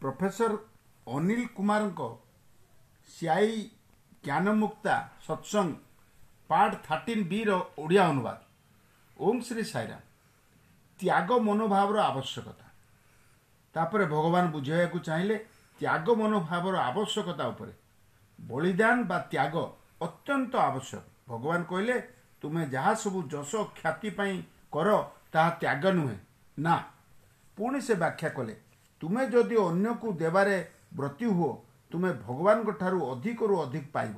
Professor Anil କୁମାରଙ୍କ ସିଆଇ ଜ୍ଞାନମୁକ୍ତା ସତ୍ସଙ୍ଗ ପାର୍ଟ ଥାର୍ଟିନ୍ ବିର ଓଡ଼ିଆ ଅନୁବାଦ। ଓಂ ଶ୍ରୀ ସାଇରାମ। ତ୍ୟାଗ ମନୋଭାବର ଆବଶ୍ୟକତା। ତାପରେ ଭଗବାନ ବୁଝାଇବାକୁ ଚାହିଁଲେ ତ୍ୟାଗ ମନୋଭାବର ଆବଶ୍ୟକତା ଉପରେ। ବଳିଦାନ ବା ତ୍ୟାଗ ଅତ୍ୟନ୍ତ ଆବଶ୍ୟକ। ଭଗବାନ କହିଲେ ତୁମେ ଯାହା ସବୁ ଯଶ ଖ୍ୟାତି ପାଇଁ କର ତାହା ତ୍ୟାଗ ନୁହେଁ। ନା। ପୁଣି ସେ ବ୍ୟାଖ୍ୟା କଲେ ତୁମେ ଯଦି ଅନ୍ୟକୁ ଦେବାରେ ବ୍ରତୀ ହୁଅ ତୁମେ ଭଗବାନଙ୍କ ଠାରୁ ଅଧିକରୁ ଅଧିକ ପାଇବ।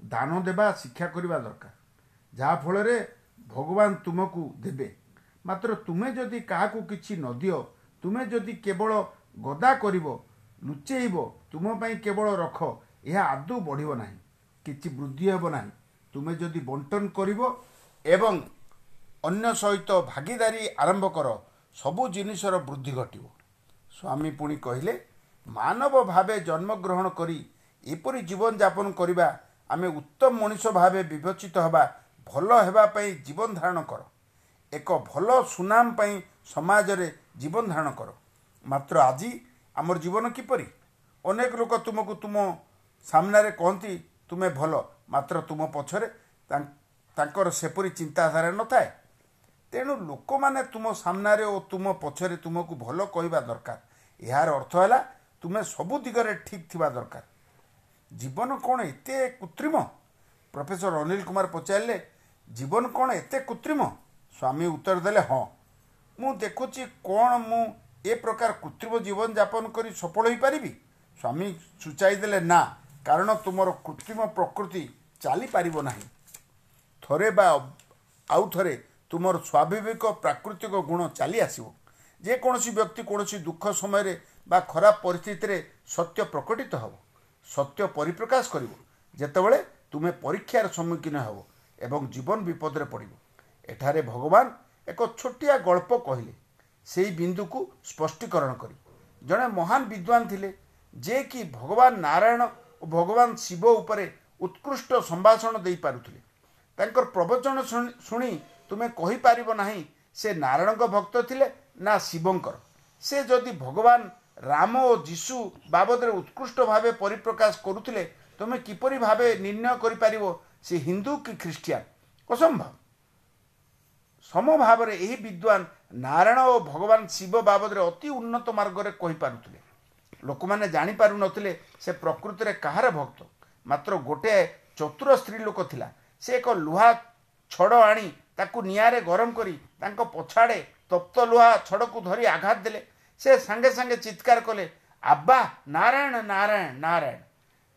ଦାନ ଦେବା ଶିକ୍ଷା କରିବା ଦରକାର। ଯାହାଫଳରେ ଭଗବାନ ତୁମକୁ ଦେବେ। ମାତ୍ର ତୁମେ ଯଦି କାହାକୁ କିଛି ନ ଦିଅ ତୁମେ ଯଦି କେବଳ ଗଦା କରିବ ଲୁଚେଇବ ତୁମ ପାଇଁ କେବଳ ରଖ ଏହା ଆଦୌ ବଢ଼ିବ ନାହିଁ କିଛି ବୃଦ୍ଧି ହେବ ନାହିଁ। ତୁମେ ଯଦି ବଣ୍ଟନ କରିବ ଏବଂ ଅନ୍ୟ ସହିତ ଭାଗିଦାରୀ ଆରମ୍ଭ କର ସବୁ ଜିନିଷର ବୃଦ୍ଧି ଘଟିବ। ସ୍ୱାମୀ ପୁଣି କହିଲେ ମାନବ ଭାବେ ଜନ୍ମଗ୍ରହଣ କରି ଏପରି ଜୀବନଯାପନ କରିବା ଆମେ ଉତ୍ତମ ମଣିଷ ଭାବେ ବିବେଚିତ ହେବା ଭଲ ହେବା ପାଇଁ ଜୀବନ ଧାରଣ କର। ଏକ ଭଲ ସୁନାମ ପାଇଁ ସମାଜରେ ଜୀବନ ଧାରଣ କର। ମାତ୍ର ଆଜି ଆମର ଜୀବନ କିପରି? ଅନେକ ଲୋକ ତୁମକୁ ତୁମ ସାମ୍ନାରେ କହନ୍ତି ତୁମେ ଭଲ ମାତ୍ର ତୁମ ପଛରେ ତାଙ୍କର ସେପରି ଚିନ୍ତାଧାରା ନଥାଏ। ତେଣୁ ଲୋକମାନେ ତୁମ ସାମ୍ନାରେ ଓ ତୁମ ପଛରେ ତୁମକୁ ଭଲ କହିବା ଦରକାର। ଏହାର ଅର୍ଥ ହେଲା ତୁମେ ସବୁ ଦିଗରେ ଠିକ୍ ଥିବା ଦରକାର। ଜୀବନ କ'ଣ ଏତେ କୃତ୍ରିମ? ପ୍ରଫେସର ଅନିଲ କୁମାର ପଚାରିଲେ ଜୀବନ କ'ଣ ଏତେ କୃତ୍ରିମ? ସ୍ୱାମୀ ଉତ୍ତର ଦେଲେ ହଁ। ମୁଁ ଦେଖୁଛି କ'ଣ ମୁଁ ଏ ପ୍ରକାର କୃତ୍ରିମ ଜୀବନଯାପନ କରି ସଫଳ ହୋଇପାରିବି? ସ୍ୱାମୀ ସୂଚାଇ ଦେଲେ ନା କାରଣ ତୁମର କୃତ୍ରିମ ପ୍ରକୃତି ଚାଲିପାରିବ ନାହିଁ। ଥରେ ବା ଆଉ ଥରେ ତୁମର ସ୍ୱାଭାବିକ ପ୍ରାକୃତିକ ଗୁଣ ଚାଲି ଆସିବ ଯେକୌଣସି ବ୍ୟକ୍ତି କୌଣସି ଦୁଃଖ ସମୟରେ ବା ଖରାପ ପରିସ୍ଥିତିରେ ସତ୍ୟ ପ୍ରକଟିତ ହେବ ସତ୍ୟ ପରିପ୍ରକାଶ କରିବ ଯେତେବେଳେ ତୁମେ ପରୀକ୍ଷାର ସମ୍ମୁଖୀନ ହେବ ଏବଂ ଜୀବନ ବିପଦରେ ପଡ଼ିବ। ଏଠାରେ ଭଗବାନ ଏକ ଛୋଟିଆ ଗଳ୍ପ କହିଲେ ସେହି ବିନ୍ଦୁକୁ ସ୍ପଷ୍ଟୀକରଣ କରି। ଜଣେ ମହାନ ବିଦ୍ୱାନ ଥିଲେ ଯିଏକି ଭଗବାନ ନାରାୟଣ ଓ ଭଗବାନ ଶିବ ଉପରେ ଉତ୍କୃଷ୍ଟ ସମ୍ଭାଷଣ ଦେଇପାରୁଥିଲେ ତାଙ୍କର ପ୍ରବଚନ ଶୁଣି ତୁମେ କହିପାରିବ ନାହିଁ ସେ ନାରାୟଣଙ୍କ ଭକ୍ତ ଥିଲେ ନା ଶିବଙ୍କର ସେ ଯଦି ଭଗବାନ ରାମ ଓ ଯୀଶୁ ବାବଦରେ ଉତ୍କୃଷ୍ଟ ଭାବେ ପରିପ୍ରକାଶ କରୁଥିଲେ ତୁମେ କିପରି ଭାବେ ନିର୍ଣ୍ଣୟ କରିପାରିବ ସେ ହିନ୍ଦୁ କି ଖ୍ରୀଷ୍ଟିଆନ ଅସମ୍ଭବ ସମଭାବରେ ଏହି ବିଦ୍ୱାନ ନାରାୟଣ ଓ ଭଗବାନ ଶିବ ବାବଦରେ ଅତି ଉନ୍ନତ ମାର୍ଗରେ କହିପାରୁଥିଲେ ଲୋକମାନେ ଜାଣିପାରୁନଥିଲେ ସେ ପ୍ରକୃତିରେ କାହାର ଭକ୍ତ। ମାତ୍ର ଗୋଟିଏ ଚତୁର ସ୍ତ୍ରୀ ଲୋକ ଥିଲା। ସେ ଏକ ଲୁହା ଛଡ଼ ଆଣି ତାକୁ ନିଆଁରେ ଗରମ କରି ତାଙ୍କ ପଛଆଡ଼େ ତପ୍ତ ଲୁହା ଛଡ଼କୁ ଧରି ଆଘାତ ଦେଲେ। ସେ ସାଙ୍ଗେ ସାଙ୍ଗେ ଚିତ୍କାର କଲେ ଆବା ନାରାୟଣ ନାରାୟଣ ନାରାୟଣ।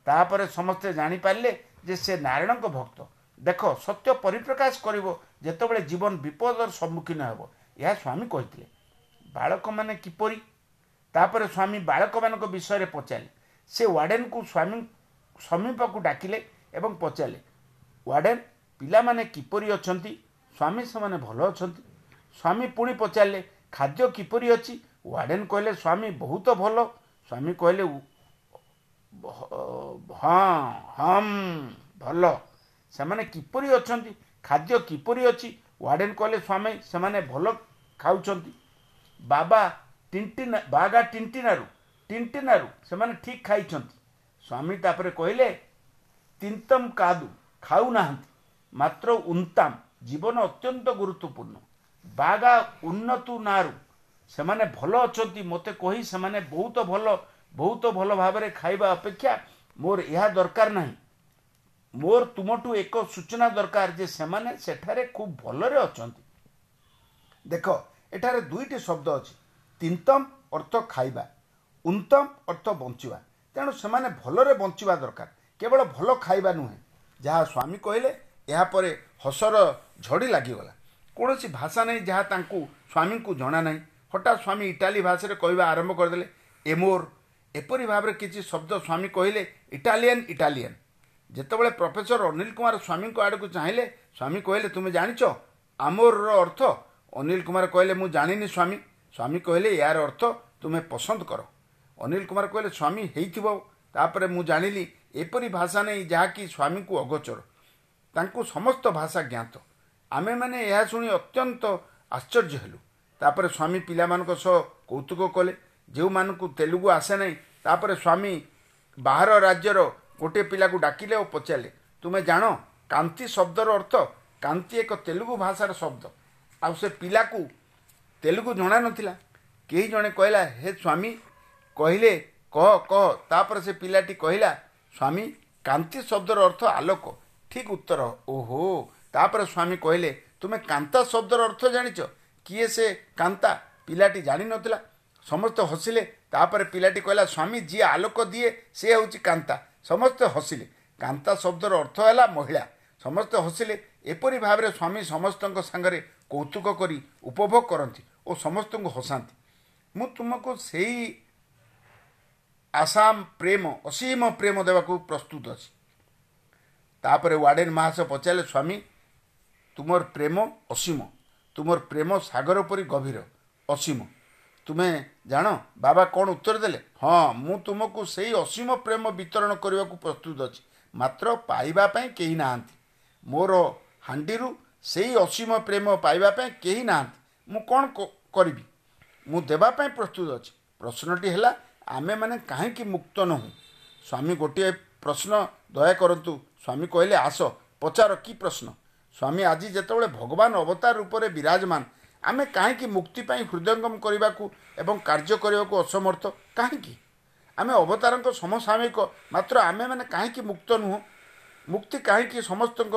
ତାପରେ ସମସ୍ତେ ଜାଣିପାରିଲେ ଯେ ସେ ନାରାୟଣଙ୍କ ଭକ୍ତ। ଦେଖ ସତ୍ୟ ପରିପ୍ରକାଶ କରିବ ଯେତେବେଳେ ଜୀବନ ବିପଦର ସମ୍ମୁଖୀନ ହେବ। ଏହା ସ୍ୱାମୀ କହିଥିଲେ। ବାଳକମାନେ କିପରି? ତାପରେ ସ୍ୱାମୀ ବାଳକମାନଙ୍କ ବିଷୟରେ ପଚାରିଲେ। ସେ ୱାର୍ଡେନକୁ ସ୍ୱାମୀ ସମୀପକୁ ଡାକିଲେ ଏବଂ ପଚାରିଲେ ୱାର୍ଡେନ ପିଲାମାନେ କିପରି ଅଛନ୍ତି? ସ୍ୱାମୀ ସେମାନେ ଭଲ ଅଛନ୍ତି? ସ୍ୱାମୀ ପୁଣି ପଚାରିଲେ ଖାଦ୍ୟ କିପରି ଅଛି? ୱାର୍ଡେନ କହିଲେ ସ୍ୱାମୀ ବହୁତ ଭଲ। ସ୍ୱାମୀ କହିଲେ ହଁ ହମ୍ ଭଲ। ସେମାନେ କିପରି ଅଛନ୍ତି? ଖାଦ୍ୟ କିପରି ଅଛି? ୱାର୍ଡେନ କହିଲେ ସ୍ୱାମୀ ସେମାନେ ଭଲ ଖାଉଛନ୍ତି। ବାବା ଟିଣ୍ଟିନା ବାଗା ଟିଣ୍ଟିନାରୁ ଟିଣ୍ଟିନାରୁ ସେମାନେ ଠିକ୍ ଖାଇଛନ୍ତି। ସ୍ୱାମୀ ତାପରେ କହିଲେ ତିନ୍ତମ କାଦୁ ଖାଉନାହାନ୍ତି। ମାତ୍ର ଉନ୍ତାମ। ଜୀବନ ଅତ୍ୟନ୍ତ ଗୁରୁତ୍ୱପୂର୍ଣ୍ଣ। ବାଗା ଉନ୍ନତୁ ନାରୁ। ସେମାନେ ଭଲ ଅଛନ୍ତି। ମୋତେ କହି ସେମାନେ ବହୁତ ଭଲ ବହୁତ ଭଲ ଭାବରେ ଖାଇବା ଅପେକ୍ଷା ମୋର ଏହା ଦରକାର ନାହିଁ। ମୋର ତୁମଠୁ ଏକ ସୂଚନା ଦରକାର ଯେ ସେମାନେ ସେଠାରେ ଖୁବ୍ ଭଲରେ ଅଛନ୍ତି। ଦେଖ ଏଠାରେ ଦୁଇଟି ଶବ୍ଦ ଅଛି। ତିନ୍ତମ ଅର୍ଥ ଖାଇବା ଉତ୍ତମ ଅର୍ଥ ବଞ୍ଚିବା। ତେଣୁ ସେମାନେ ଭଲରେ ବଞ୍ଚିବା ଦରକାର। କେବଳ ଭଲ ଖାଇବା ନୁହେଁ। ଯାହା ସ୍ୱାମୀ କହିଲେ ଏହାପରେ ହସର ଝଡ଼ି ଲାଗିଗଲା। କୌଣସି ଭାଷା ନାହିଁ ଯାହା ତାଙ୍କୁ ସ୍ୱାମୀଙ୍କୁ ଜଣା ନାହିଁ। ହଠାତ୍ ସ୍ୱାମୀ ଇଟାଲୀ ଭାଷାରେ କହିବା ଆରମ୍ଭ କରିଦେଲେ ଏମୋର। ଏପରି ଭାବରେ କିଛି ଶବ୍ଦ ସ୍ୱାମୀ କହିଲେ ଇଟାଲିଆନ ଇଟାଲିଆନ। ଯେତେବେଳେ ପ୍ରଫେସର ଅନିଲ କୁମାର ସ୍ୱାମୀଙ୍କ ଆଡ଼କୁ ଚାହିଁଲେ ସ୍ୱାମୀ କହିଲେ ତୁମେ ଜାଣିଛ ଆମୋରର ଅର୍ଥ? ଅନିଲ କୁମାର କହିଲେ ମୁଁ ଜାଣିନି ସ୍ୱାମୀ। ସ୍ୱାମୀ କହିଲେ ଏହାର ଅର୍ଥ ତୁମେ ପସନ୍ଦ କର। ଅନିଲ କୁମାର କହିଲେ ସ୍ୱାମୀ ହେଇଥିବ ତାପରେ ମୁଁ ଜାଣିଲି ଏପରି ଭାଷା ନେଇ ଯାହାକି ସ୍ୱାମୀଙ୍କୁ ଅଗୋଚର। ତାଙ୍କୁ ସମସ୍ତ ଭାଷା ଜ୍ଞାତ। ଆମେମାନେ ଏହା ଶୁଣି ଅତ୍ୟନ୍ତ ଆଶ୍ଚର୍ଯ୍ୟ ହେଲୁ। ତାପରେ ସ୍ୱାମୀ ପିଲାମାନଙ୍କ ସହ କୌତୁକ କଲେ। ଯେଉଁମାନଙ୍କୁ ତେଲୁଗୁ ଆସେ ନାହିଁ ତାପରେ ସ୍ୱାମୀ ବାହାର ରାଜ୍ୟର ଗୋଟିଏ ପିଲାକୁ ଡାକିଲେ ଓ ପଚାରିଲେ ତୁମେ ଜାଣ କାନ୍ତି ଶବ୍ଦର ଅର୍ଥ? କାନ୍ତି ଏକ ତେଲୁଗୁ ଭାଷାର ଶବ୍ଦ। ଆଉ ସେ ପିଲାକୁ ତେଲୁଗୁ ଜଣା ନଥିଲା। କେହି ଜଣେ କହିଲା ହେ ସ୍ୱାମୀ କହିଲେ କହ କହ। ତାପରେ ସେ ପିଲାଟି କହିଲା ସ୍ୱାମୀ କାନ୍ତି ଶବ୍ଦର ଅର୍ଥ ଆଲୋକ। ଠିକ୍ ଉତ୍ତର ଓହୋ ତାପରେ ସ୍ୱାମୀ କହିଲେ ତୁମେ କାନ୍ତା ଶବ୍ଦର ଅର୍ଥ ଜାଣିଛ? କିଏ ସେ କାନ୍ତା? ପିଲାଟି ଜାଣିନଥିଲା ସମସ୍ତେ ହସିଲେ। ତାପରେ ପିଲାଟି କହିଲା ସ୍ୱାମୀ ଯିଏ ଆଲୋକ ଦିଏ ସେ ହେଉଛି କାନ୍ତା। ସମସ୍ତେ ହସିଲେ। କାନ୍ତା ଶବ୍ଦର ଅର୍ଥ ହେଲା ମହିଳା। ସମସ୍ତେ ହସିଲେ। ଏପରି ଭାବରେ ସ୍ୱାମୀ ସମସ୍ତଙ୍କ ସାଙ୍ଗରେ କୌତୁକ କରି ଉପଭୋଗ କରନ୍ତି ଓ ସମସ୍ତଙ୍କୁ ହସାନ୍ତି। ମୁଁ ତୁମକୁ ସେଇ ଆସାମ ପ୍ରେମ ଅସୀମ ପ୍ରେମ ଦେବାକୁ ପ୍ରସ୍ତୁତ ଅଛି। ତାପରେ ୱାର୍ଡେନ ମହାଶୟ ପଚାରିଲେ ସ୍ୱାମୀ ତୁମର ପ୍ରେମ ଅସୀମ। ତୁମର ପ୍ରେମ ସାଗର ପରି ଗଭୀର ଅସୀମ। ତୁମେ ଜାଣ ବାବା କ'ଣ ଉତ୍ତର ଦେଲେ? ହଁ ମୁଁ ତୁମକୁ ସେଇ ଅସୀମ ପ୍ରେମ ବିତରଣ କରିବାକୁ ପ୍ରସ୍ତୁତ ଅଛି। ମାତ୍ର ପାଇବା ପାଇଁ କେହି ନାହାନ୍ତି। ମୋର ହାଣ୍ଡିରୁ ସେଇ ଅସୀମ ପ୍ରେମ ପାଇବା ପାଇଁ କେହି ନାହାନ୍ତି। ମୁଁ କ'ଣ କରିବି? ମୁଁ ଦେବା ପାଇଁ ପ୍ରସ୍ତୁତ ଅଛି। ପ୍ରଶ୍ନଟି ହେଲା ଆମେମାନେ କାହିଁକି ମୁକ୍ତ ନୁହଁ? ସ୍ୱାମୀ ଗୋଟିଏ ପ୍ରଶ୍ନ ଦୟା କରନ୍ତୁ। ସ୍ୱାମୀ କହିଲେ ଆସ ପଚାର କି ପ୍ରଶ୍ନ? ସ୍ୱାମୀ ଆଜି ଯେତେବେଳେ ଭଗବାନ ଅବତାର ରୂପରେ ବିରାଜମାନ ଆମେ କାହିଁକି ମୁକ୍ତି ପାଇଁ ହୃଦୟଙ୍ଗମ କରିବାକୁ ଏବଂ କାର୍ଯ୍ୟ କରିବାକୁ ଅସମର୍ଥ? କାହିଁକି? ଆମେ ଅବତାରଙ୍କ ସମସାମୟିକ ମାତ୍ର ଆମେମାନେ କାହିଁକି ମୁକ୍ତ ନୁହଁ? ମୁକ୍ତି କାହିଁକି ସମସ୍ତଙ୍କ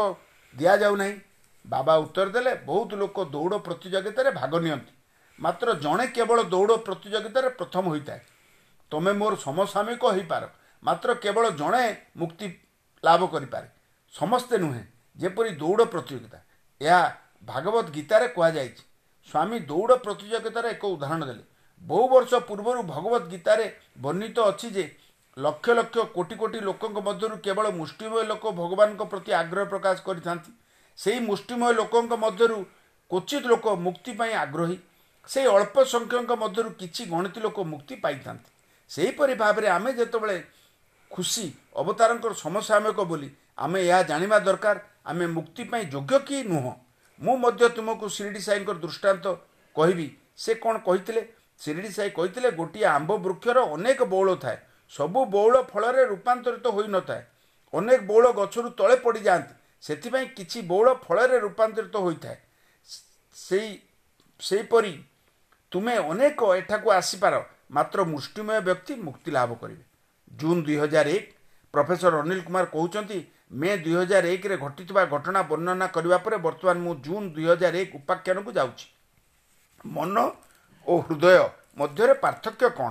ଦିଆଯାଉ ନାହିଁ ବାବା ଉତ୍ତର ଦେଲେ ବହୁତ ଲୋକ ଦୌଡ଼ ପ୍ରତିଯୋଗିତାରେ ଭାଗ ନିଅନ୍ତି ମାତ୍ର ଜଣେ କେବଳ ଦୌଡ଼ ପ୍ରତିଯୋଗିତାରେ ପ୍ରଥମ ହୋଇଥାଏ। ତୁମେ ମୋର ସମସାମୟିକ ହୋଇପାର ମାତ୍ର କେବଳ ଜଣେ ମୁକ୍ତି ଲାଭ କରିପାରେ ସମସ୍ତେ ନୁହେଁ। ଯେପରି ଦୌଡ଼ ପ୍ରତିଯୋଗିତା ଏହା ଭାଗବତ ଗୀତାରେ କୁହାଯାଇଛି। ସ୍ୱାମୀ ଦୌଡ଼ ପ୍ରତିଯୋଗିତାର ଏକ ଉଦାହରଣ ଦେଲେ। ବହୁ ବର୍ଷ ପୂର୍ବରୁ ଭଗବତ ଗୀତାରେ ବର୍ଣ୍ଣିତ ଅଛି ଯେ ଲକ୍ଷ ଲକ୍ଷ କୋଟି କୋଟି ଲୋକଙ୍କ ମଧ୍ୟରୁ କେବଳ ମୁଷ୍ଟିମୟ ଲୋକ ଭଗବାନଙ୍କ ପ୍ରତି ଆଗ୍ରହ ପ୍ରକାଶ କରିଥାନ୍ତି। ସେହି ମୁଷ୍ଟିମୟ ଲୋକଙ୍କ ମଧ୍ୟରୁ କ୍ୱଚିତ ଲୋକ ମୁକ୍ତି ପାଇଁ ଆଗ୍ରହୀ। ସେହି ଅଳ୍ପ ସଂଖ୍ୟଙ୍କ ମଧ୍ୟରୁ କିଛି ଗଣିତ ଲୋକ ମୁକ୍ତି ପାଇଥାନ୍ତି। ସେହିପରି ଭାବରେ ଆମେ ଯେତେବେଳେ ଖୁସି ଅବତାରଙ୍କର ସମସାମୟିକ ବୋଲି ଆମେ ଏହା ଜାଣିବା ଦରକାର ଆମେ ମୁକ୍ତି ପାଇଁ ଯୋଗ୍ୟ କି ନୁହଁ? ମୁଁ ମଧ୍ୟ ତୁମକୁ ଶିରିଡ଼ି ସାଇଙ୍କର ଦୃଷ୍ଟାନ୍ତ କହିବି। ସେ କ'ଣ କହିଥିଲେ? ଶିରିଡ଼ି ସାଇ କହିଥିଲେ ଗୋଟିଏ ଆମ୍ବ ବୃକ୍ଷର ଅନେକ ବଉଳ ଥାଏ। ସବୁ ବଉଳ ଫଳରେ ରୂପାନ୍ତରିତ ହୋଇନଥାଏ ଅନେକ ବଉଳ ଗଛରୁ ତଳେ ପଡ଼ିଯାଆନ୍ତି। ସେଥିପାଇଁ କିଛି ବଉଳ ଫଳରେ ରୂପାନ୍ତରିତ ହୋଇଥାଏ। ସେଇ ସେହିପରି ତୁମେ ଅନେକ ଏଠାକୁ ଆସିପାର। ମାତ୍ର ମୁଷ୍ଟିମୟ ବ୍ୟକ୍ତି ମୁକ୍ତି ଲାଭ କରିବେ। ଜୁନ୍ ଦୁଇ ହଜାର ଏକ ପ୍ରଫେସର ଅନିଲ କୁମାର କହୁଛନ୍ତି ମେ ଦୁଇ ହଜାର ଏକରେ ଘଟିଥିବା ଘଟଣା ବର୍ଣ୍ଣନା କରିବା ପରେ ବର୍ତ୍ତମାନ ମୁଁ ଜୁନ୍ ଦୁଇ ହଜାର ଏକ ଉପାଖ୍ୟାନକୁ ଯାଉଛି। ମନ ଓ ହୃଦୟ ମଧ୍ୟରେ ପାର୍ଥକ୍ୟ କ'ଣ?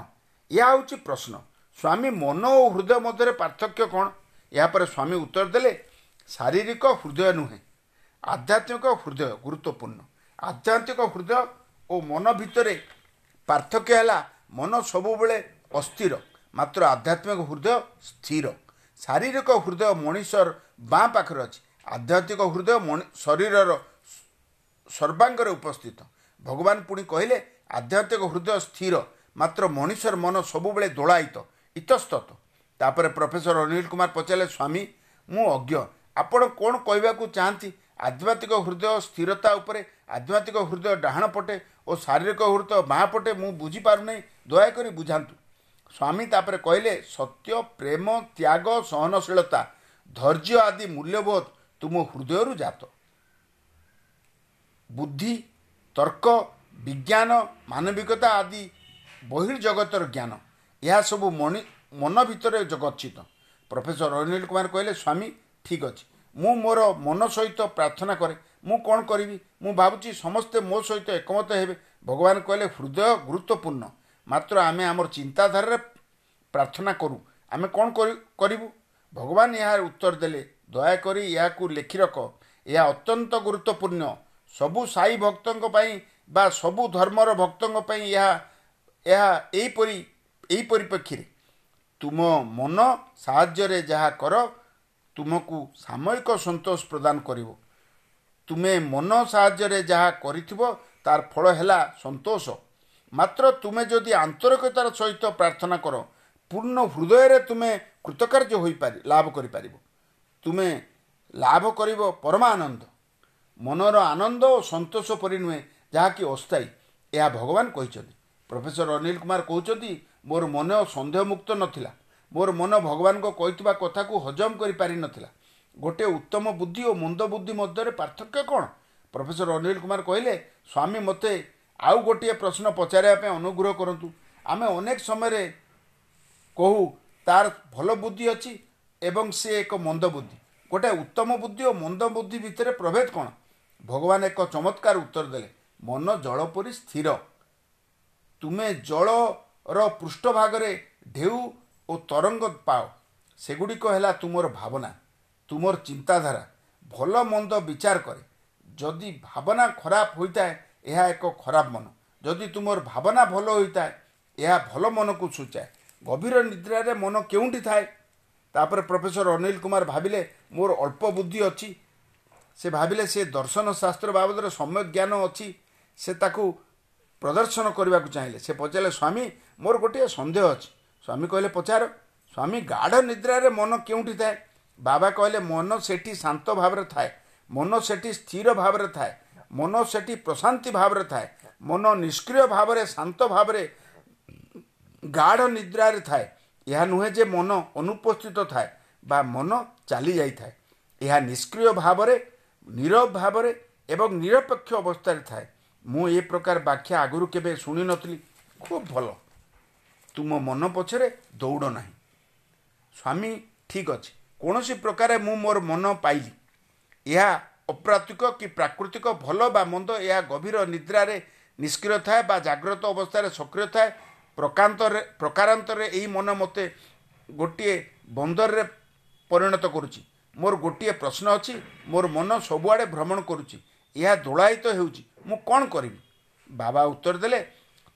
ଏହା ହେଉଛି ପ୍ରଶ୍ନ। ସ୍ୱାମୀ ମନ ଓ ହୃଦୟ ମଧ୍ୟରେ ପାର୍ଥକ୍ୟ କ'ଣ? ଏହାପରେ ସ୍ୱାମୀ ଉତ୍ତର ଦେଲେ ଶାରୀରିକ ହୃଦୟ ନୁହେଁ ଆଧ୍ୟାତ୍ମିକ ହୃଦୟ ଗୁରୁତ୍ୱପୂର୍ଣ୍ଣ। ଆଧ୍ୟାତ୍ମିକ ହୃଦୟ ଓ ମନ ଭିତରେ ପାର୍ଥକ୍ୟ ହେଲା ମନ ସବୁବେଳେ ଅସ୍ଥିର ମାତ୍ର ଆଧ୍ୟାତ୍ମିକ ହୃଦୟ ସ୍ଥିର। ଶାରୀରିକ ହୃଦୟ ମଣିଷର ବାଁ ପାଖରେ ଅଛି। ଆଧ୍ୟାତ୍ମିକ ହୃଦୟ ଶରୀରର ସର୍ବାଙ୍ଗରେ ଉପସ୍ଥିତ। ଭଗବାନ ପୁଣି କହିଲେ ଆଧ୍ୟାତ୍ମିକ ହୃଦୟ ସ୍ଥିର ମାତ୍ର ମଣିଷର ମନ ସବୁବେଳେ ଦୋଳାୟିତ ଇତସ୍ତତ। ତାପରେ ପ୍ରଫେସର ଅନିଲ କୁମାର ପଚାରିଲେ ସ୍ୱାମୀ ମୁଁ ଅଜ୍ଞ। ଆପଣ କ'ଣ କହିବାକୁ ଚାହାନ୍ତି? ଆଧ୍ୟାତ୍ମିକ ହୃଦୟ ସ୍ଥିରତା ଉପରେ ଆଧ୍ୟାତ୍ମିକ ହୃଦୟ ଡାହାଣ ପଟେ ଓ ଶାରୀରିକ ହୃଦୟ ବାଁ ପଟେ ମୁଁ ବୁଝିପାରୁନାହିଁ। ଦୟାକରି ବୁଝାନ୍ତୁ। ସ୍ୱାମୀ ତାପରେ କହିଲେ ସତ୍ୟ ପ୍ରେମ ତ୍ୟାଗ ସହନଶୀଳତା ଧୈର୍ଯ୍ୟ ଆଦି ମୂଲ୍ୟବୋଧ ତୁମ ହୃଦୟରୁ ଜାତ। ବୁଦ୍ଧି ତର୍କ ବିଜ୍ଞାନ ମାନବିକତା ଆଦି ବହିର୍ଜଗତର ଜ୍ଞାନ ଏହା ସବୁ ମଣି ମନ ଭିତରେ ଗଚ୍ଛିତ ପ୍ରଫେସର ଅନିଲ କୁମାର କହିଲେ ସ୍ୱାମୀ ଠିକ୍ ଅଛି। ମୁଁ ମୋର ମନ ସହିତ ପ୍ରାର୍ଥନା କରେ। ମୁଁ କ'ଣ କରିବି? ମୁଁ ଭାବୁଛି ସମସ୍ତେ ମୋ ସହିତ ଏକମତ ହେବେ। ଭଗବାନ କହିଲେ ହୃଦୟ ଗୁରୁତ୍ୱପୂର୍ଣ୍ଣ। ମାତ୍ର ଆମେ ଆମର ଚିନ୍ତାଧାରାରେ ପ୍ରାର୍ଥନା କରୁ। ଆମେ କ'ଣ କରିବୁ? ଭଗବାନ ଏହାର ଉତ୍ତର ଦେଲେ ଦୟାକରି ଏହାକୁ ଲେଖି ରଖ। ଏହା ଅତ୍ୟନ୍ତ ଗୁରୁତ୍ୱପୂର୍ଣ୍ଣ। ସବୁ ସାଇ ଭକ୍ତଙ୍କ ପାଇଁ ବା ସବୁ ଧର୍ମର ଭକ୍ତଙ୍କ ପାଇଁ ଏହା ଏହା ଏହିପରି ଏହି ପରିପ୍ରେକ୍ଷୀରେ। ତୁମ ମନ ସାହାଯ୍ୟରେ ଯାହା କର ତୁମକୁ ସାମୟିକ ସନ୍ତୋଷ ପ୍ରଦାନ କରିବ। ତୁମେ ମନ ସାହାଯ୍ୟରେ ଯାହା କରିଥିବ ତାର ଫଳ ହେଲା ସନ୍ତୋଷ। ମାତ୍ର ତୁମେ ଯଦି ଆନ୍ତରିକତାର ସହିତ ପ୍ରାର୍ଥନା କର ପୂର୍ଣ୍ଣ ହୃଦୟରେ ତୁମେ କୃତକାର୍ଯ୍ୟ ହୋଇପାରି ଲାଭ କରିପାରିବ ତୁମେ ଲାଭ କରିବ ପରମାନନ୍ଦ ମନର ଆନନ୍ଦ ଓ ସନ୍ତୋଷ ପରି ନୁହେଁ ଯାହାକି ଅସ୍ଥାୟୀ ଏହା ଭଗବାନ କହିଛନ୍ତି ପ୍ରଫେସର ଅନିଲ କୁମାର କହୁଛନ୍ତି ମୋର ମନ ସନ୍ଦେହମୁକ୍ତ ନଥିଲା ମୋର ମନ ଭଗବାନଙ୍କ କହିଥିବା କଥାକୁ ହଜମ କରିପାରିନଥିଲା ଗୋଟିଏ ଉତ୍ତମ ବୁଦ୍ଧି ଓ ମନ୍ଦ ବୁଦ୍ଧି ମଧ୍ୟରେ ପାର୍ଥକ୍ୟ କ'ଣ ପ୍ରଫେସର ଅନିଲ କୁମାର କହିଲେ ସ୍ୱାମୀ ମୋତେ ଆଉ ଗୋଟିଏ ପ୍ରଶ୍ନ ପଚାରିବା ପାଇଁ ଅନୁଗ୍ରହ କରନ୍ତୁ। ଆମେ ଅନେକ ସମୟରେ କହୁ ତାର ଭଲ ବୁଦ୍ଧି ଅଛି ଏବଂ ସେ ଏକ ମନ୍ଦ ବୁଦ୍ଧି। ଗୋଟେ ଉତ୍ତମ ବୁଦ୍ଧି ଓ ମନ୍ଦ ବୁଦ୍ଧି ଭିତରେ ପ୍ରଭେଦ କ'ଣ? ଭଗବାନ ଏକ ଚମତ୍କାର ଉତ୍ତର ଦେଲେ ମନ ଜଳ ପରି ସ୍ଥିର। ତୁମେ ଜଳର ପୃଷ୍ଠଭାଗରେ ଢେଉ ଓ ତରଙ୍ଗ ପାଅ। ସେଗୁଡ଼ିକ ହେଲା ତୁମର ଭାବନା ତୁମର ଚିନ୍ତାଧାରା। ଭଲ ମନ୍ଦ ବିଚାର କରେ। ଯଦି ଭାବନା ଖରାପ ହୋଇଥାଏ ଏହା ଏକ ଖରାପ ମନ। ଯଦି ତୁମର ଭାବନା ଭଲ ହୋଇଥାଏ ଏହା ଭଲ ମନକୁ ସୂଚାଏ। ଗଭୀର ନିଦ୍ରାରେ ମନ କେଉଁଠି ଥାଏ? ତାପରେ ପ୍ରଫେସର ଅନିଲ କୁମାର ଭାବିଲେ ମୋର ଅଳ୍ପ ବୁଦ୍ଧି ଅଛି। ସେ ଭାବିଲେ ସେ ଦର୍ଶନ ଶାସ୍ତ୍ର ବାବଦରେ ସମ୍ୟକ ଜ୍ଞାନ ଅଛି। ସେ ତାକୁ ପ୍ରଦର୍ଶନ କରିବାକୁ ଚାହିଁଲେ। ସେ ପଚାରିଲେ ସ୍ୱାମୀ ମୋର ଗୋଟିଏ ସନ୍ଦେହ ଅଛି। ସ୍ୱାମୀ କହିଲେ ପଚାର। ସ୍ୱାମୀ ଗାଢ଼ ନିଦ୍ରାରେ ମନ କେଉଁଠି ଥାଏ? ବାବା କହିଲେ ମନ ସେଠି ଶାନ୍ତ ଭାବରେ ଥାଏ। ମନ ସେଠି ସ୍ଥିର ଭାବରେ ଥାଏ। ମନ ସେଠି ପ୍ରଶାନ୍ତି ଭାବରେ ଥାଏ ମନ ନିଷ୍କ୍ରିୟ ଭାବରେ ଶାନ୍ତ ଭାବରେ ଗାଢ଼ ନିଦ୍ରାରେ ଥାଏ ଏହା ନୁହେଁ ଯେ ମନ ଅନୁପସ୍ଥିତ ଥାଏ ବା ମନ ଚାଲି ଯାଇଥାଏ ଏହା ନିଷ୍କ୍ରିୟ ଭାବରେ ନିରବ ଭାବରେ ଏବଂ ନିରପେକ୍ଷ ଅବସ୍ଥାରେ ଥାଏ ମୁଁ ଏ ପ୍ରକାର ବ୍ୟାଖ୍ୟା ଆଗରୁ କେବେ ଶୁଣିନଥିଲି ଖୁବ୍ ଭଲ ତୁମ ମନ ପଛରେ ଦୌଡ଼ ନାହିଁ ସ୍ୱାମୀ ଠିକ୍ ଅଛି କୌଣସି ପ୍ରକାରେ ମୁଁ ମୋର ମନ ପାଇଲି ଏହା ଅପ୍ରାକୃତିକ କି ପ୍ରାକୃତିକ ଭଲ ବା ମନ୍ଦ ଏହା ଗଭୀର ନିଦ୍ରାରେ ନିଷ୍କ୍ରିୟ ଥାଏ ବା ଜାଗ୍ରତ ଅବସ୍ଥାରେ ସକ୍ରିୟ ଥାଏ। ପ୍ରକାନ୍ତରେ ପ୍ରକାରାନ୍ତରେ ଏହି ମନ ମୋତେ ଗୋଟିଏ ବନ୍ଦରରେ ପରିଣତ କରୁଛି। ମୋର ଗୋଟିଏ ପ୍ରଶ୍ନ ଅଛି ମୋର ମନ ସବୁଆଡ଼େ ଭ୍ରମଣ କରୁଛି ଏହା ଦୋଳାୟିତ ହେଉଛି ମୁଁ କ'ଣ କରିବି? ବାବା ଉତ୍ତର ଦେଲେ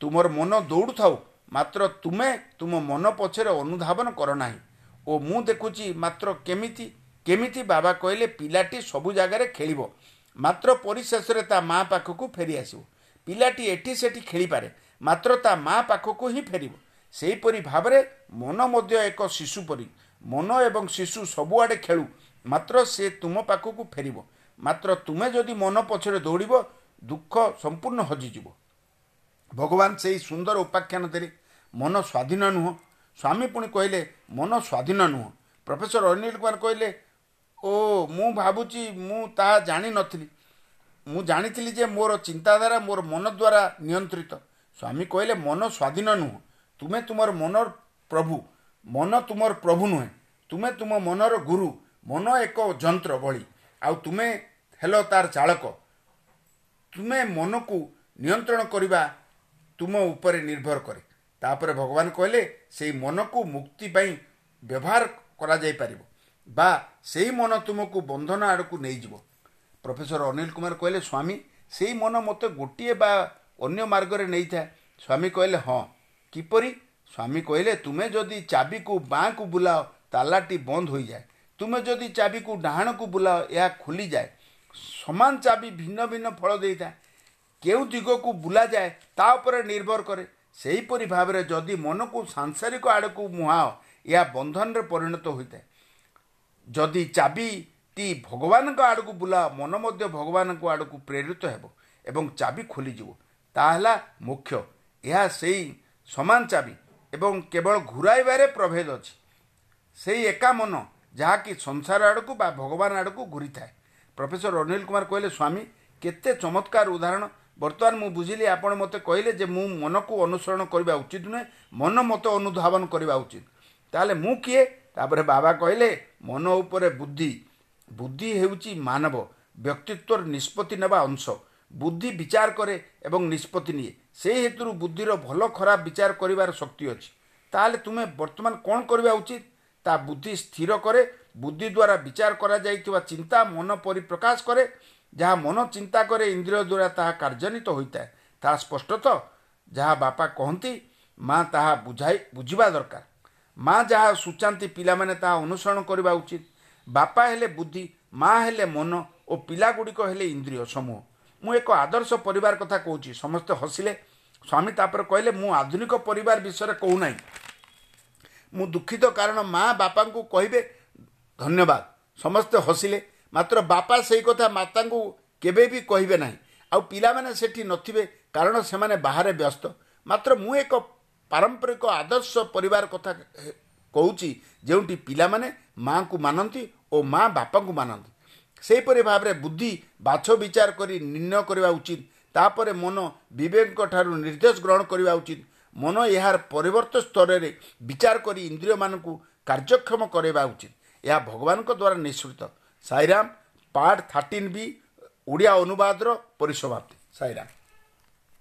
ତୁମର ମନ ଦୌଡ଼ୁଥାଉ ମାତ୍ର ତୁମେ ତୁମ ମନ ପଛରେ ଅନୁଧାବନ କର ନାହିଁ। ଓ ମୁଁ ଦେଖୁଛି ମାତ୍ର କେମିତି କେମିତି ବାବା କହିଲେ ପିଲାଟି ସବୁ ଜାଗାରେ ଖେଳିବ। ମାତ୍ର ପରିଶେଷରେ ତା ମା ପାଖକୁ ଫେରି ଆସିବ। ପିଲାଟି ଏଠି ସେଠି ଖେଳିପାରେ। ମାତ୍ର ତା ମା ପାଖକୁ ହିଁ ଫେରିବ। ସେହିପରି ଭାବରେ ମନ ମଧ୍ୟ ଏକ ଶିଶୁ ପରି। ମନ ଏବଂ ଶିଶୁ ସବୁଆଡ଼େ ଖେଳୁ। ମାତ୍ର ସେ ତୁମ ପାଖକୁ ଫେରିବ। ମାତ୍ର ତୁମେ ଯଦି ମନ ପଛରେ ଦୌଡ଼ିବ ଦୁଃଖ ସମ୍ପୂର୍ଣ୍ଣ ହଜିଯିବ। ଭଗବାନ ସେହି ସୁନ୍ଦର ଉପାଖ୍ୟାନ ଦେଲେ। ମନ ସ୍ୱାଧୀନ ନୁହଁ। ସ୍ୱାମୀ ପୁଣି କହିଲେ ମନ ସ୍ୱାଧୀନ ନୁହଁ। ପ୍ରଫେସର ଅନିଲ କୁମାର କହିଲେ ଓ ମୁଁ ଭାବୁଛି ମୁଁ ତାହା ଜାଣିନଥିଲି। ମୁଁ ଜାଣିଥିଲି ଯେ ମୋର ଚିନ୍ତାଧାରା ମୋର ମନ ଦ୍ୱାରା ନିୟନ୍ତ୍ରିତ। ସ୍ୱାମୀ କହିଲେ ମନ ସ୍ୱାଧୀନ ନୁହଁ। ତୁମେ ତୁମର ମନର ପ୍ରଭୁ। ମନ ତୁମର ପ୍ରଭୁ ନୁହେଁ। ତୁମେ ତୁମ ମନର ଗୁରୁ। ମନ ଏକ ଯନ୍ତ୍ର ଭଳି। ଆଉ ତୁମେ ହେଲ ତାର ଚାଳକ। ତୁମେ ମନକୁ ନିୟନ୍ତ୍ରଣ କରିବା ତୁମ ଉପରେ ନିର୍ଭର କରେ। ତାପରେ ଭଗବାନ କହିଲେ ସେହି ମନକୁ ମୁକ୍ତି ପାଇଁ ବ୍ୟବହାର କରାଯାଇପାରିବ। ବା ସେହି ମନ ତୁମକୁ ବନ୍ଧନ ଆଡ଼କୁ ନେଇଯିବ। ପ୍ରଫେସର ଅନିଲ କୁମାର କହିଲେ ସ୍ୱାମୀ ସେହି ମନ ମୋତେ ଗୋଟିଏ ବା ଅନ୍ୟ ମାର୍ଗରେ ନେଇଥାଏ। ସ୍ୱାମୀ କହିଲେ ହଁ କିପରି? ସ୍ୱାମୀ କହିଲେ ତୁମେ ଯଦି ଚାବିକୁ ବାଁକୁ ବୁଲାଅ ତାଲାଟି ବନ୍ଦ ହୋଇଯାଏ। ତୁମେ ଯଦି ଚାବିକୁ ଡାହାଣକୁ ବୁଲାଅ ଏହା ଖୋଲିଯାଏ। ସମାନ ଚାବି ଭିନ୍ନ ଭିନ୍ନ ଫଳ ଦେଇଥାଏ। କେଉଁ ଦିଗକୁ ବୁଲାଯାଏ ତା ଉପରେ ନିର୍ଭର କରେ। ସେହିପରି ଭାବରେ ଯଦି ମନକୁ ସାଂସାରିକ ଆଡ଼କୁ ମୁହାଁ ଏହା ବନ୍ଧନରେ ପରିଣତ ହୋଇଥାଏ। ଯଦି ଚାବିଟି ଭଗବାନଙ୍କ ଆଡ଼କୁ ବୁଲାଅ ମନ ମଧ୍ୟ ଭଗବାନଙ୍କ ଆଡ଼କୁ ପ୍ରେରିତ ହେବ ଏବଂ ଚାବି ଖୋଲିଯିବ ତାହା ହେଲା ମୁଖ୍ୟ ଏହା ସେଇ ସମାନ ଚାବି ଏବଂ କେବଳ ଘୁରାଇବାରେ ପ୍ରଭେଦ ଅଛି। ସେଇ ଏକା ମନ ଯାହାକି ସଂସାର ଆଡ଼କୁ ବା ଭଗବାନ ଆଡ଼କୁ ଘୁରିଥାଏ। ପ୍ରଫେସର ଅନିଲ କୁମାର କହିଲେ ସ୍ୱାମୀ କେତେ ଚମତ୍କାର ଉଦାହରଣ। ବର୍ତ୍ତମାନ ମୁଁ ବୁଝିଲି ଆପଣ ମୋତେ କହିଲେ ଯେ ମୁଁ ମନକୁ ଅନୁସରଣ କରିବା ଉଚିତ ନୁହେଁ ମନ ମୋତେ ଅନୁଧାବନ କରିବା ଉଚିତ। ତାହେଲେ ମୁଁ କିଏ? ତାପରେ ବାବା କହିଲେ ମନ ଉପରେ ବୁଦ୍ଧି ବୁଦ୍ଧି ହେଉଛି ମାନବ। ବ୍ୟକ୍ତିତ୍ୱର ନିଷ୍ପତ୍ତି ନେବା ଅଂଶ। ବୁଦ୍ଧି ବିଚାର କରେ ଏବଂ ନିଷ୍ପତ୍ତି ନିଏ। ସେହି ହେତୁରୁ ବୁଦ୍ଧିର ଭଲ ଖରାପ ବିଚାର କରିବାର ଶକ୍ତି ଅଛି। ତାହେଲେ ତୁମେ ବର୍ତ୍ତମାନ କ'ଣ କରିବା ଉଚିତ? ତା ବୁଦ୍ଧି ସ୍ଥିର କରେ ବୁଦ୍ଧି ଦ୍ୱାରା ବିଚାର କରାଯାଇଥିବା ଚିନ୍ତା ମନ ପରିପ୍ରକାଶ କରେ ଯାହା ମନ ଚିନ୍ତା କରେ ଇନ୍ଦ୍ରିୟ ଦ୍ୱାରା ତାହା କାର୍ଯ୍ୟାନ୍ୱିତ ହୋଇଥାଏ। ତାହା ସ୍ପଷ୍ଟ ତ ଯାହା ବାପା କହନ୍ତି ମା ତାହା ବୁଝାଇ ବୁଝିବା ଦରକାର। ମା ଯାହା ସୂଚାନ୍ତି ପିଲାମାନେ ତାହା ଅନୁସରଣ କରିବା ଉଚିତ। ବାପା ହେଲେ ବୁଦ୍ଧି ମା ହେଲେ ମନ ଓ ପିଲାଗୁଡ଼ିକ ହେଲେ ଇନ୍ଦ୍ରିୟ ସମୂହ। ମୁଁ ଏକ ଆଦର୍ଶ ପରିବାର କଥା କହୁଛି। ସମସ୍ତେ ହସିଲେ। ସ୍ୱାମୀ ତାପରେ କହିଲେ ମୁଁ ଆଧୁନିକ ପରିବାର ବିଷୟରେ କହୁନାହିଁ। ମୁଁ ଦୁଃଖିତ କାରଣ ମା ବାପାଙ୍କୁ କହିବେ ଧନ୍ୟବାଦ। ସମସ୍ତେ ହସିଲେ। ମାତ୍ର ବାପା ସେଇ କଥା ମାତାଙ୍କୁ କେବେ ବି କହିବେ ନାହିଁ। ଆଉ ପିଲାମାନେ ସେଠି ନଥିବେ କାରଣ ସେମାନେ ବାହାରେ ବ୍ୟସ୍ତ। ମାତ୍ର ମୁଁ ଏକ ପାରମ୍ପରିକ ଆଦର୍ଶ ପରିବାର କଥା କହୁଛି ଯେଉଁଠି ପିଲାମାନେ ମାଆଙ୍କୁ ମାନନ୍ତି ଓ ମା ବାପାଙ୍କୁ ମାନନ୍ତି। ସେହିପରି ଭାବରେ ବୁଦ୍ଧି ବାଛ ବିଚାର କରି ନିର୍ଣ୍ଣୟ କରିବା ଉଚିତ। ତାପରେ ମନ ବିବେକଙ୍କ ଠାରୁ ନିର୍ଦ୍ଦେଶ ଗ୍ରହଣ କରିବା ଉଚିତ। ମନ ଏହାର ପରିବର୍ତ୍ତ ସ୍ତରରେ ବିଚାର କରି ଇନ୍ଦ୍ରିୟମାନଙ୍କୁ କାର୍ଯ୍ୟକ୍ଷମ କରାଇବା ଉଚିତ। ଏହା ଭଗବାନଙ୍କ ଦ୍ୱାରା ନିଃସୃତ। Sairam part thirteen B Odia ଅନୁବାଦର ପରିସମାପ୍ତି। ସାଇରାମ।